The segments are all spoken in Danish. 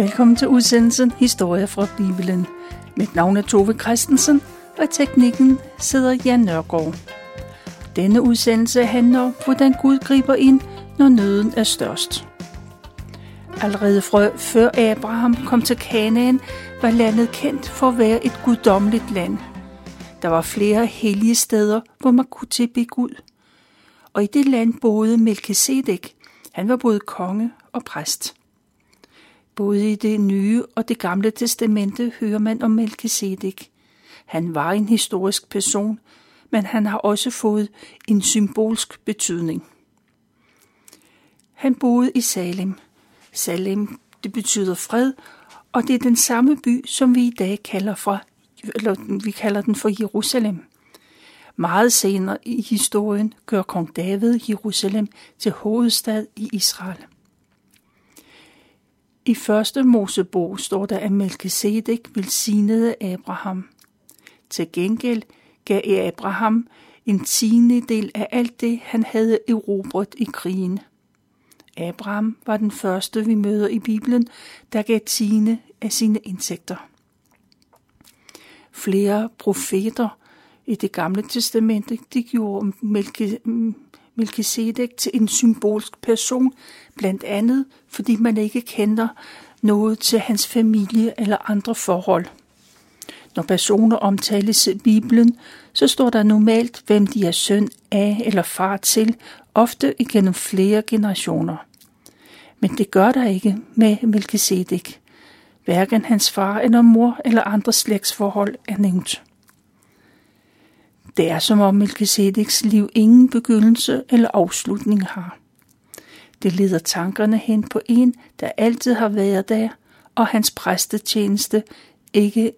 Velkommen til udsendelsen Historie fra Bibelen. Mit navn er Tove Christensen, og teknikken sidder Jan Nørgaard. Denne udsendelse handler om, hvordan Gud griber ind, når nøden er størst. Allerede fra før Abraham kom til Kanaan, var landet kendt for at være et guddommeligt land. Der var flere hellige steder, hvor man kunne tilbe Gud. Og i det land boede Melchizedek. Han var både konge og præst. Både i det nye og det gamle testamente hører man om Melchizedek. Han var en historisk person, men han har også fået en symbolsk betydning. Han boede i Salem. Salem, det betyder fred, og det er den samme by, som vi i dag kalder, for, eller vi kalder den for Jerusalem. Meget senere i historien gør kong David Jerusalem til hovedstad i Israel. I første Mosebog står der, at Melchizedek velsignede Abraham. Til gengæld gav Abraham en tiende del af alt det, han havde erobret i krigen. Abraham var den første, vi møder i Bibelen, der gav tiende af sine indtægter. Flere profeter i det gamle testamente, de gjorde Melchizedek til en symbolsk person, blandt andet fordi man ikke kender noget til hans familie eller andre forhold. Når personer omtales i Bibelen, så står der normalt, hvem de er søn af eller far til, ofte igennem flere generationer. Men det gør der ikke med Melchizedek. Hverken hans far eller mor eller andre slægtsforhold er nævnt. Det er som om Melchizedeks liv ingen begyndelse eller afslutning har. Det leder tankerne hen på en, der altid har været der, og hans præstetjeneste ikke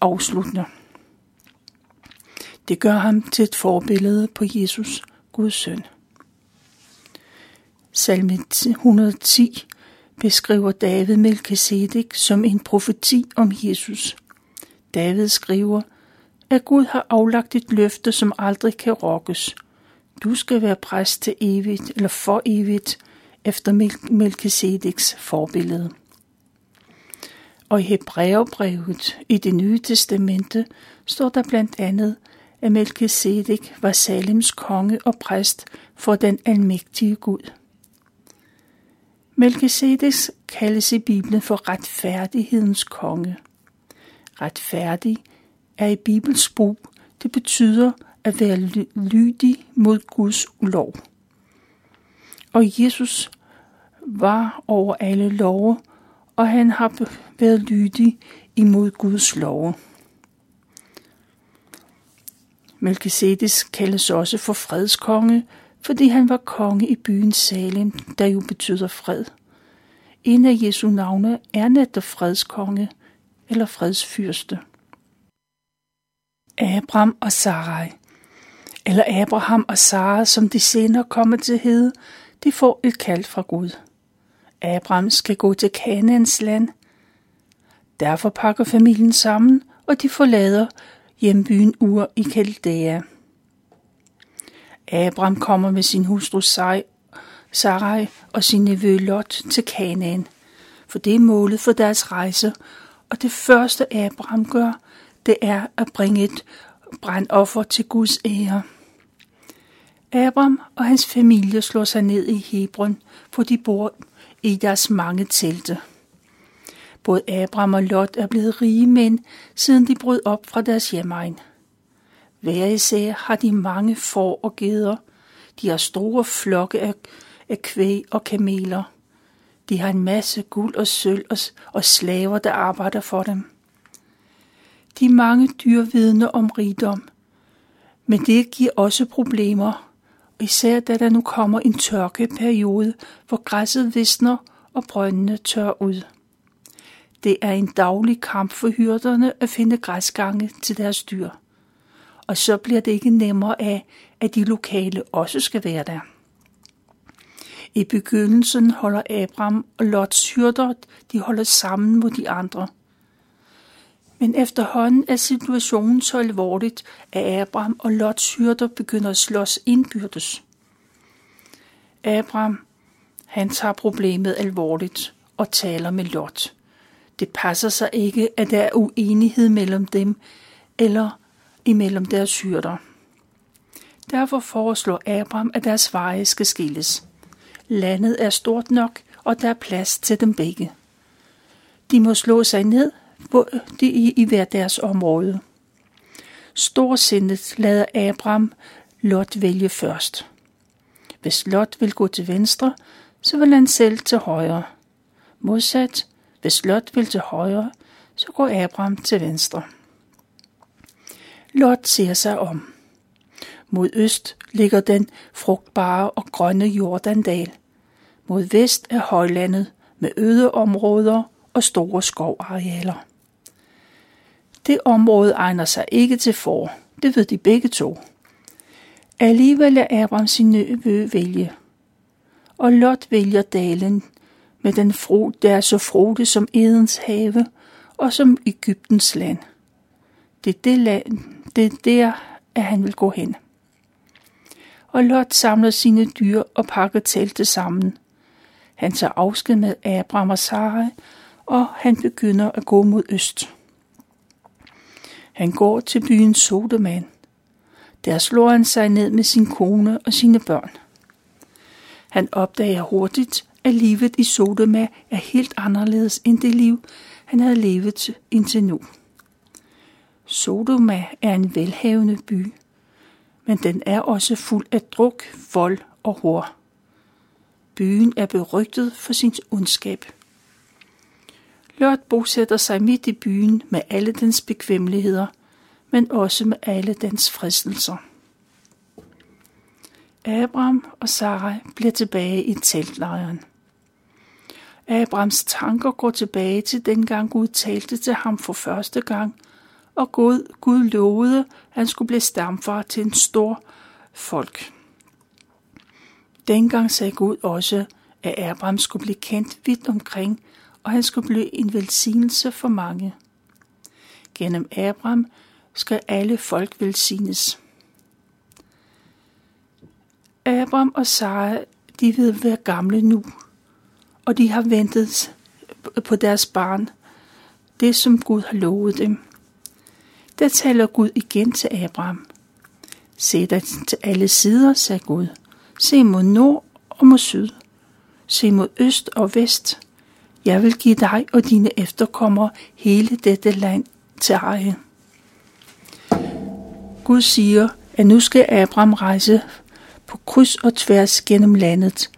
afslutter. Det gør ham til et forbillede på Jesus, Guds søn. Salme 110 beskriver David Melchizedek som en profeti om Jesus. David skriver, at Gud har aflagt et løfte, som aldrig kan rokkes. Du skal være præst til evigt eller for evigt efter Melchizedeks forbillede. Og i Hebræerbrevet i det nye testamente står der blandt andet, at Melchizedek var Salems konge og præst for den almægtige Gud. Melchizedek kaldes i Bibelen for retfærdighedens konge. Retfærdig er i Bibels brug. Det betyder at være lydig mod Guds lov. Og Jesus var over alle love, og han har været lydig imod Guds love. Melchizedek kaldes også for fredskonge, fordi han var konge i byen Salem, der jo betyder fred. En af Jesu navne er netop fredskonge eller fredsfyrste. Abraham og Sarai, eller Abraham og Sara, som de senere kommer til hede, de får et kald fra Gud. Abraham skal gå til Kanaans land. Derfor pakker familien sammen, og de forlader hjembyen Ur i Kaldæa. Abraham kommer med sin hustru Sarai og sin nevø Lot til Kanaan, for det er målet for deres rejse, og det første Abraham gør, det er at bringe et brandoffer til Guds ære. Abraham og hans familie slår sig ned i Hebron, hvor de bor i deres mange telte. Både Abraham og Lot er blevet rige mænd, siden de brød op fra deres hjemmeegn. Hver især har de mange får og geder. De har store flokke af, af kvæg og kameler. De har en masse guld og sølv og, og slaver, der arbejder for dem. De mange dyr vidner om rigdom, men det giver også problemer, især da der nu kommer en tørkeperiode, hvor græsset visner og brøndene tør ud. Det er en daglig kamp for hyrderne at finde græsgange til deres dyr. Og så bliver det ikke nemmere af, at de lokale også skal være der. I begyndelsen holder Abraham og Lots hyrder, de holder sammen mod de andre – men efterhånden er situationen så alvorligt, at Abraham og Lots hyrder begynder at slås indbyrdes. Abraham, han tager problemet alvorligt, og taler med Lot. Det passer sig ikke, at der er uenighed mellem dem eller imellem deres hyrder. Derfor foreslår Abraham, at deres veje skal skilles. Landet er stort nok, og der er plads til dem begge. De må slå sig ned hvor i, i hver deres område. Storsindet lader Abraham Lot vælge først. Hvis Lot vil gå til venstre, så vil han selv til højre. Modsat, hvis Lot vil til højre, så går Abraham til venstre. Lot ser sig om. Mod øst ligger den frugtbare og grønne Jordandal. Mod vest er højlandet med øde områder og store skovarealer. Det område egner sig ikke til for, det ved de begge to. Alligevel er Abraham sin nøvø vælge. Og Lot vælger dalen med den fro, der er så frode som Edens have og som Ægyptens land. Det er, det, land, det er der, at han vil gå hen. Og Lot samler sine dyr og pakker teltet sammen. Han tager afsked med Abraham og Sarai, og han begynder at gå mod øst. Han går til byen Sodeman. Der slår han sig ned med sin kone og sine børn. Han opdager hurtigt, at livet i Sodoma er helt anderledes end det liv, han havde levet indtil nu. Sodoma er en velhavende by, men den er også fuld af druk, vold og hår. Byen er berygtet for sin ondskab. Lot bosætter sig midt i byen med alle dens bekvemmeligheder, men også med alle dens fristelser. Abraham og Sarai bliver tilbage i teltlejren. Abrahams tanker går tilbage til dengang Gud talte til ham for første gang, og Gud, Gud lovede, at han skulle blive stamfar til en stor folk. Dengang sagde Gud også, at Abraham skulle blive kendt vidt omkring, og han skulle blive en velsignelse for mange. Gennem Abraham skal alle folk velsignes. Abraham og Sara, de ved være gamle nu, og de har ventet på deres barn, det som Gud har lovet dem. Der taler Gud igen til Abraham. Se dig til alle sider, sagde Gud. Se mod nord og mod syd. Se mod øst og vest. Jeg vil give dig og dine efterkommere hele dette land til eje. Gud siger, at nu skal Abraham rejse på kryds og tværs gennem landet.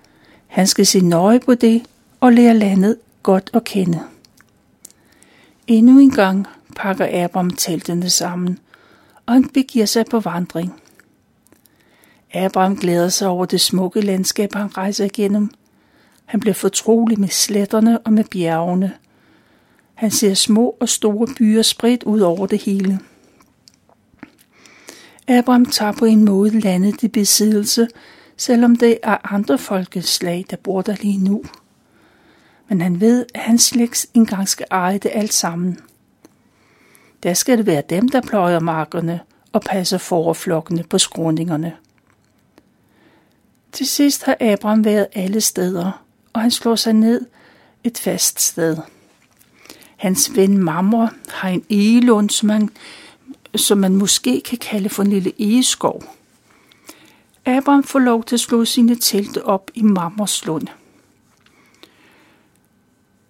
Han skal se nøje på det og lære landet godt at kende. Endnu en gang pakker Abraham teltene sammen, og han begiver sig på vandring. Abraham glæder sig over det smukke landskab, han rejser igennem. Han bliver fortrolig med sletterne og med bjergene. Han ser små og store byer spredt ud over det hele. Abraham tager på en måde landet i besiddelse, selvom det er andre folkeslag, der bor der lige nu. Men han ved, at hans slægt engang skal eje det alt sammen. Der skal det være dem, der pløjer markerne og passer forflokkene på skråningerne. Til sidst har Abraham været alle steder, og han slår sig ned et fast sted. Hans ven Mamre har en egelund, som man som man måske kan kalde for en lille egeskov. Abraham får lov til at slå sine telte op i Mammerslund.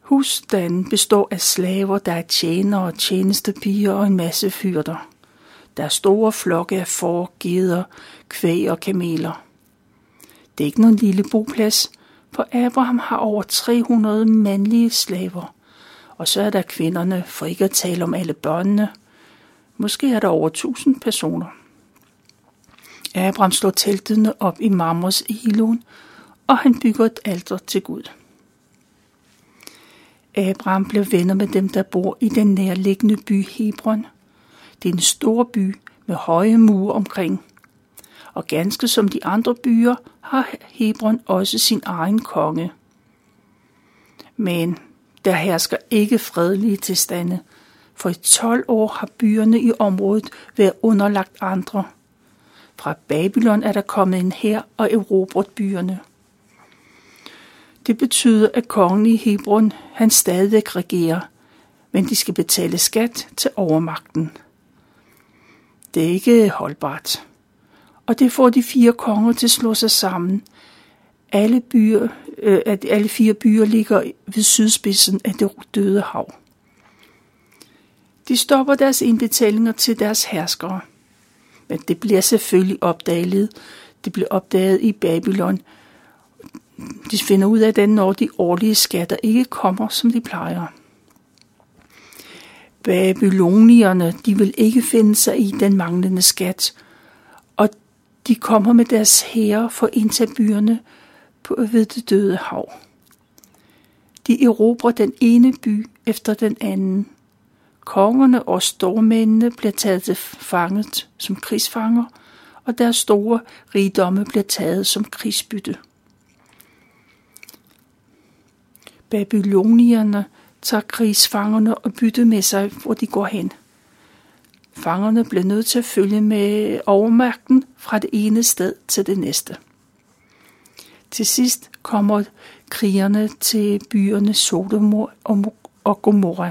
Husstanden består af slaver, der er tjenere, tjenestepiger og en masse fyrter. Der er store flokke af får, geder, kvæg og kameler. Det er ikke nogen lille boplads, for Abraham har over 300 mandlige slaver. Og så er der kvinderne, for ikke at tale om alle børnene – Måske er der over 1000 personer. Abraham slår teltene op i Marmors Elon, og han bygger et alter til Gud. Abraham blev venner med dem, der bor i den nærliggende by Hebron. Det er en stor by med høje mure omkring. Og ganske som de andre byer har Hebron også sin egen konge. Men der hersker ikke fredelige tilstande, for i 12 år har byerne i området været underlagt andre. Fra Babylon er der kommet en her og erobret byerne. Det betyder, at kongen i Hebron, han stadigvæk regerer, men de skal betale skat til overmagten. Det er ikke holdbart. Og det får de fire konger til at slå sig sammen. Alle, byer, øh, at alle fire byer ligger ved sydspidsen af det døde hav. De stopper deres indbetalinger til deres herskere. Men det bliver selvfølgelig opdaget. Det bliver opdaget i Babylon. De finder ud af det, når de årlige skatter ikke kommer, som de plejer. Babylonierne, de vil ikke finde sig i den manglende skat, de kommer med deres hære for at indtage byerne på, ved det døde hav. De erobrer den ene by efter den anden. Kongerne og stormændene bliver taget til fanget som krigsfanger, og deres store rigdomme bliver taget som krigsbytte. Babylonierne tager krigsfangerne og bytte med sig, hvor de går hen. Fangerne blev nødt til at følge med overmagten fra det ene sted til det næste. Til sidst kommer krigerne til byerne Sodom og Gomorra.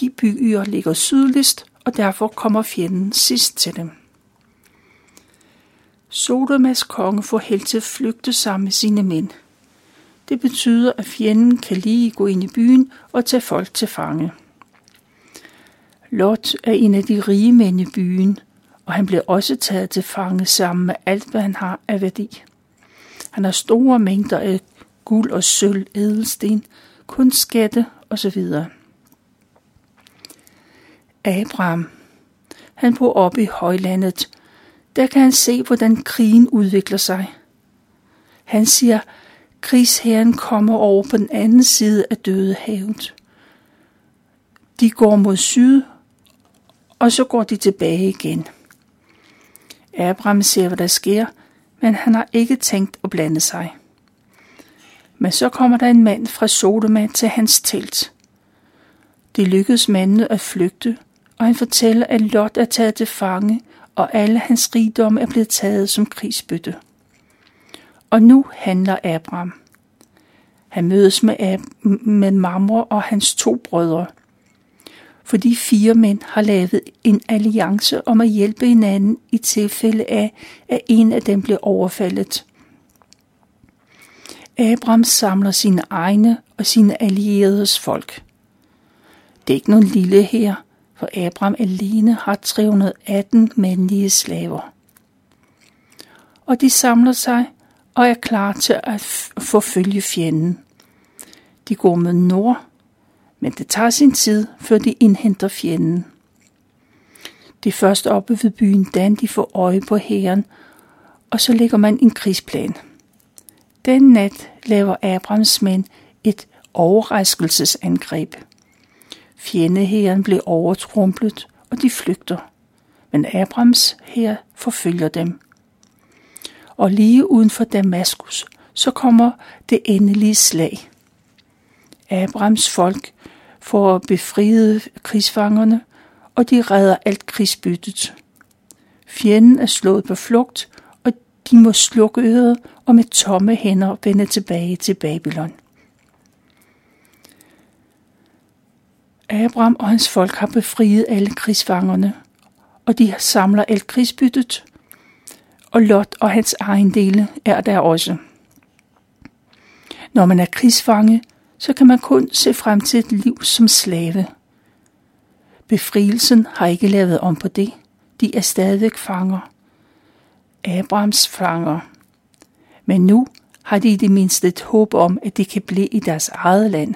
De byer ligger sydligst, og derfor kommer fjenden sidst til dem. Sodomas konge får held til at flygte sammen med sine mænd – det betyder, at fjenden kan lige gå ind i byen og tage folk til fange. Lot er en af de rige mænd i byen, og han bliver også taget til fange sammen med alt, hvad han har af værdi. Han har store mængder af guld og sølv, edelsten, kunstskatte osv. Abraham. Han bor oppe i højlandet. Der kan han se, hvordan krigen udvikler sig. Han siger, Krigsherren kommer over på den anden side af Dødehavet. De går mod syd, og så går de tilbage igen. Abraham ser, hvad der sker, men han har ikke tænkt at blande sig. Men så kommer der en mand fra Sodoma til hans telt. Det lykkedes manden at flygte, og han fortæller, at Lot er taget til fange, og alle hans rigdomme er blevet taget som krigsbytte. Og nu handler Abraham. Han mødes med, Ab- med Mamre og hans to brødre. For de fire mænd har lavet en alliance om at hjælpe hinanden i tilfælde af, at en af dem bliver overfaldet. Abraham samler sine egne og sine allieredes folk. Det er ikke nogen lille her, for Abraham alene har 318 mandlige slaver. Og de samler sig og er klar til at forfølge fjenden. De går med nord, men det tager sin tid, før de indhenter fjenden. De først oppe ved byen Dan, de får øje på hæren, og så lægger man en krigsplan. Den nat laver Abrams mænd et overraskelsesangreb. Fjendehæren bliver overtrumplet, og de flygter. Men Abrams her forfølger dem og lige uden for Damaskus, så kommer det endelige slag. Abrams folk for at befriede krigsfangerne, og de redder alt krigsbyttet. Fjenden er slået på flugt, og de må slukke øret og med tomme hænder vende tilbage til Babylon. Abraham og hans folk har befriet alle krigsfangerne, og de samler alt krigsbyttet og Lot og hans ejendele er der også. Når man er krigsfange, så kan man kun se frem til et liv som slave. Befrielsen har ikke lavet om på det. De er stadig fanger. Abrahams fanger. Men nu har de i det mindste et håb om, at de kan blive i deres eget land.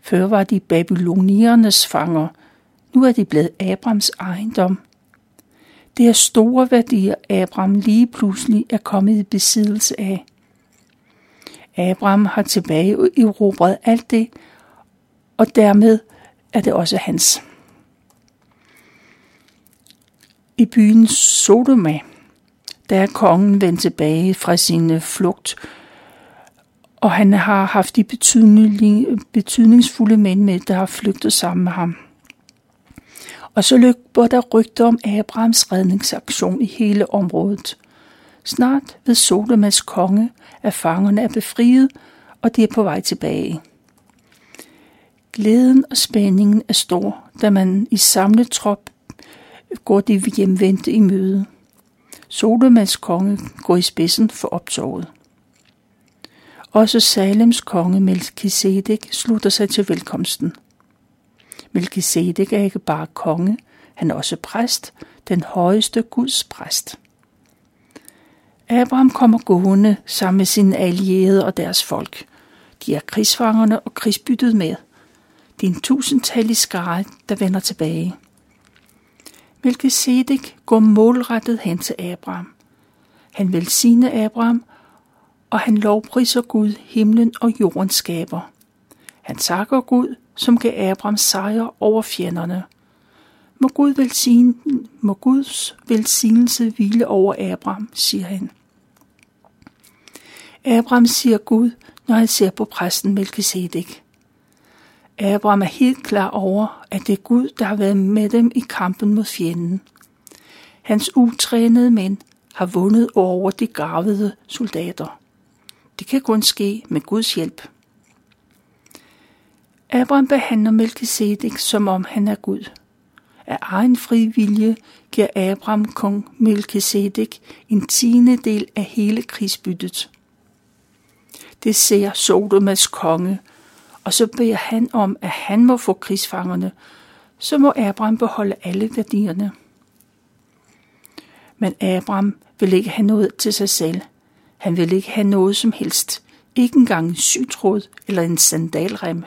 Før var de babyloniernes fanger. Nu er de blevet Abrahams ejendom. Det er store værdier, Abraham lige pludselig er kommet i besiddelse af. Abraham har tilbage erobret alt det, og dermed er det også hans. I byen Sodoma, der er kongen vendt tilbage fra sin øh, flugt, og han har haft de betydningsfulde mænd med, der har flygtet sammen med ham. Og så løber der rygter om Abrahams redningsaktion i hele området. Snart ved Sodomas konge, at fangerne er befriet, og de er på vej tilbage. Glæden og spændingen er stor, da man i samlet trop går de hjemvendte i møde. Sodomas konge går i spidsen for optoget. Også Salems konge Melchizedek slutter sig til velkomsten. Melchizedek er ikke bare konge, han er også præst, den højeste Guds præst. Abraham kommer gående sammen med sine allierede og deres folk. De er krigsfangerne og krigsbyttet med. Det er en tusindtallig skare, der vender tilbage. Melchizedek går målrettet hen til Abraham. Han velsigner Abraham, og han lovpriser Gud, himlen og jordens skaber. Han takker Gud, som gav Abraham sejr over fjenderne. Må, Gud velsigne, må Guds velsignelse hvile over Abraham, siger han. Abraham siger Gud, når han ser på præsten Melchizedek. Abraham er helt klar over, at det er Gud, der har været med dem i kampen mod fjenden. Hans utrænede mænd har vundet over de gravede soldater. Det kan kun ske med Guds hjælp. Abraham behandler Melchizedek, som om han er Gud. Af egen fri vilje giver Abraham kong Melchizedek en tiende del af hele krigsbyttet. Det ser Sodomas konge, og så beder han om, at han må få krigsfangerne, så må Abraham beholde alle værdierne. Men Abraham vil ikke have noget til sig selv. Han vil ikke have noget som helst. Ikke engang en sytråd eller en sandalrem.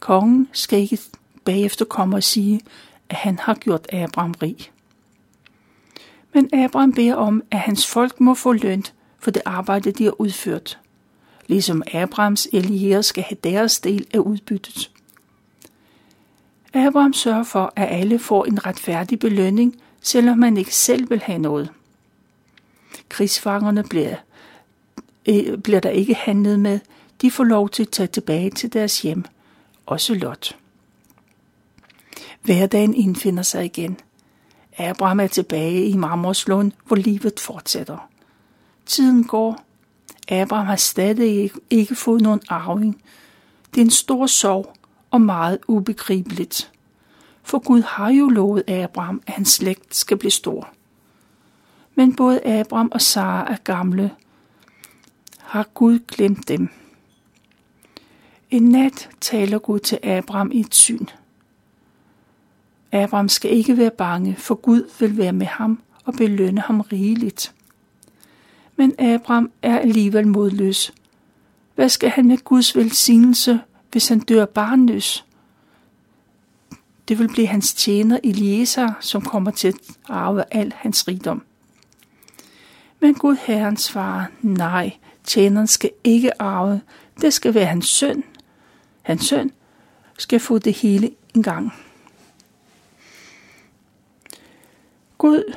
Kongen skal ikke bagefter komme og sige, at han har gjort Abraham rig. Men Abraham beder om, at hans folk må få løn for det arbejde, de har udført ligesom Abrahams allierede skal have deres del af udbyttet. Abraham sørger for, at alle får en retfærdig belønning, selvom man ikke selv vil have noget. Krigsfangerne bliver, øh, bliver der ikke handlet med. De får lov til at tage tilbage til deres hjem. Også Lot. Hverdagen indfinder sig igen. Abraham er tilbage i Marmorslund, hvor livet fortsætter. Tiden går, Abraham har stadig ikke fået nogen arving. Det er en stor sorg og meget ubegribeligt. For Gud har jo lovet Abraham, at hans slægt skal blive stor. Men både Abraham og Sara er gamle. Har Gud glemt dem? En nat taler Gud til Abraham i et syn. Abraham skal ikke være bange, for Gud vil være med ham og belønne ham rigeligt men Abraham er alligevel modløs. Hvad skal han med Guds velsignelse, hvis han dør barnløs? Det vil blive hans tjener Eliezer, som kommer til at arve al hans rigdom. Men Gud Herren svarer, nej, tjeneren skal ikke arve, det skal være hans søn. Hans søn skal få det hele en gang. Gud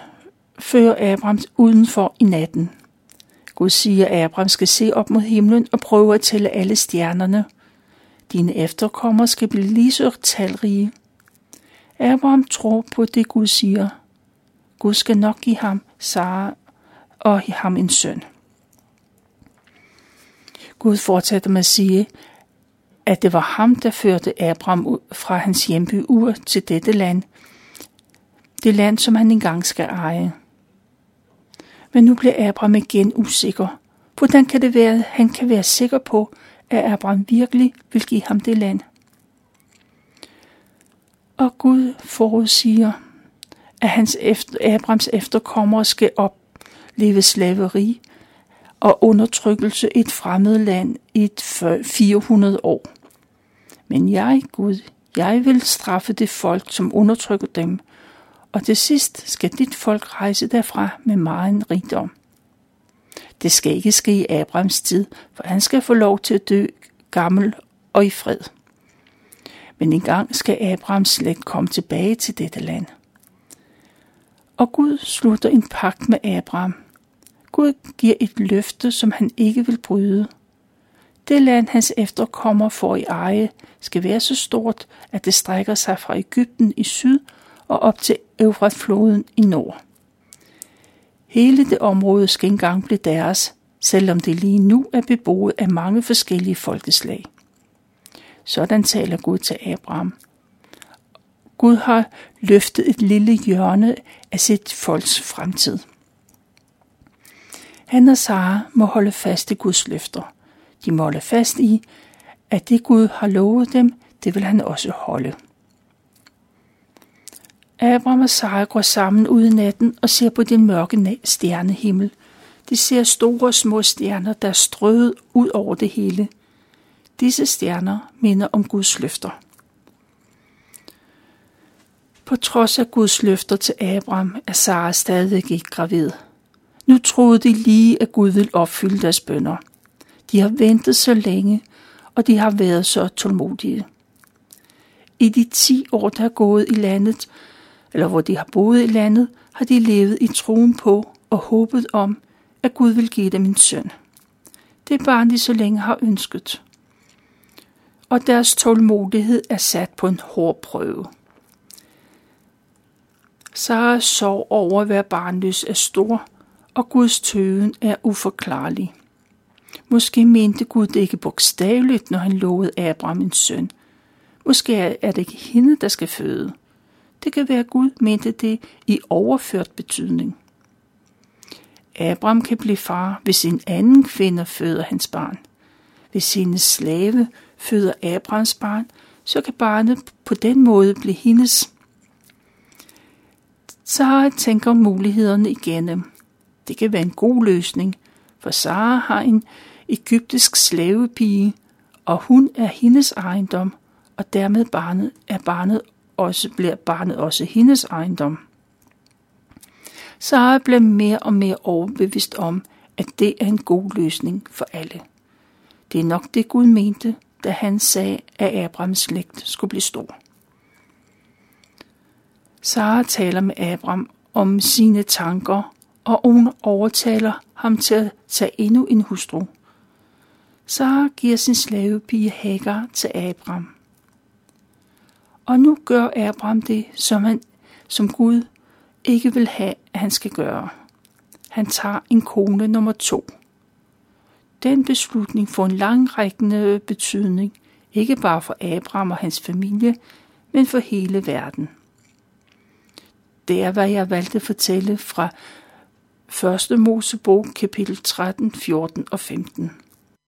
fører Abraham udenfor i natten. Gud siger, at Abraham skal se op mod himlen og prøve at tælle alle stjernerne. Dine efterkommere skal blive lige så talrige. Abraham tror på det, Gud siger. Gud skal nok give ham Sara og give ham en søn. Gud fortsatte med at sige, at det var ham, der førte Abraham fra hans hjemby Ur til dette land, det land, som han engang skal eje. Men nu bliver Abram igen usikker. Hvordan kan det være, at han kan være sikker på, at Abraham virkelig vil give ham det land? Og Gud forudsiger, at hans efter, Abrahams efterkommere skal opleve slaveri og undertrykkelse i et fremmed land i et 400 år. Men jeg, Gud, jeg vil straffe det folk, som undertrykker dem, og til sidst skal dit folk rejse derfra med meget rigdom. Det skal ikke ske i Abrahams tid, for han skal få lov til at dø gammel og i fred. Men engang skal Abrahams slægt komme tilbage til dette land. Og Gud slutter en pagt med Abraham. Gud giver et løfte, som han ikke vil bryde. Det land, hans efterkommer får i eje, skal være så stort, at det strækker sig fra Ægypten i syd og op til Eufratfloden i nord. Hele det område skal engang blive deres, selvom det lige nu er beboet af mange forskellige folkeslag. Sådan taler Gud til Abraham. Gud har løftet et lille hjørne af sit folks fremtid. Han og Sara må holde fast i Guds løfter. De må holde fast i, at det Gud har lovet dem, det vil han også holde. Abraham og Sara går sammen ud i natten og ser på den mørke stjernehimmel. De ser store små stjerner, der er strøget ud over det hele. Disse stjerner minder om Guds løfter. På trods af Guds løfter til Abraham er Sara stadig ikke gravid. Nu troede de lige, at Gud ville opfylde deres bønder. De har ventet så længe, og de har været så tålmodige. I de ti år, der er gået i landet, eller hvor de har boet i landet, har de levet i troen på og håbet om, at Gud vil give dem en søn. Det barn, de så længe har ønsket. Og deres tålmodighed er sat på en hård prøve. Sara sorg over at være barnløs er stor, og Guds tøven er uforklarlig. Måske mente Gud det ikke bogstaveligt, når han lovede Abraham en søn. Måske er det ikke hende, der skal føde. Det kan være, at Gud mente det i overført betydning. Abraham kan blive far, hvis en anden kvinde føder hans barn. Hvis hendes slave føder Abrahams barn, så kan barnet på den måde blive hendes. Sara tænker mulighederne igennem. Det kan være en god løsning, for Sara har en egyptisk slavepige, og hun er hendes ejendom, og dermed barnet er barnet også, bliver barnet også hendes ejendom. Sara blev mere og mere overbevist om, at det er en god løsning for alle. Det er nok det Gud mente, da han sagde, at Abrahams slægt skulle blive stor. Sara taler med Abraham om sine tanker, og hun overtaler ham til at tage endnu en hustru. Sara giver sin slavepige Hagar til Abraham. Og nu gør Abraham det, som, han, som Gud ikke vil have, at han skal gøre. Han tager en kone nummer to. Den beslutning får en langrækkende betydning, ikke bare for Abraham og hans familie, men for hele verden. Det er, hvad jeg valgte at fortælle fra 1. Mosebog, kapitel 13, 14 og 15.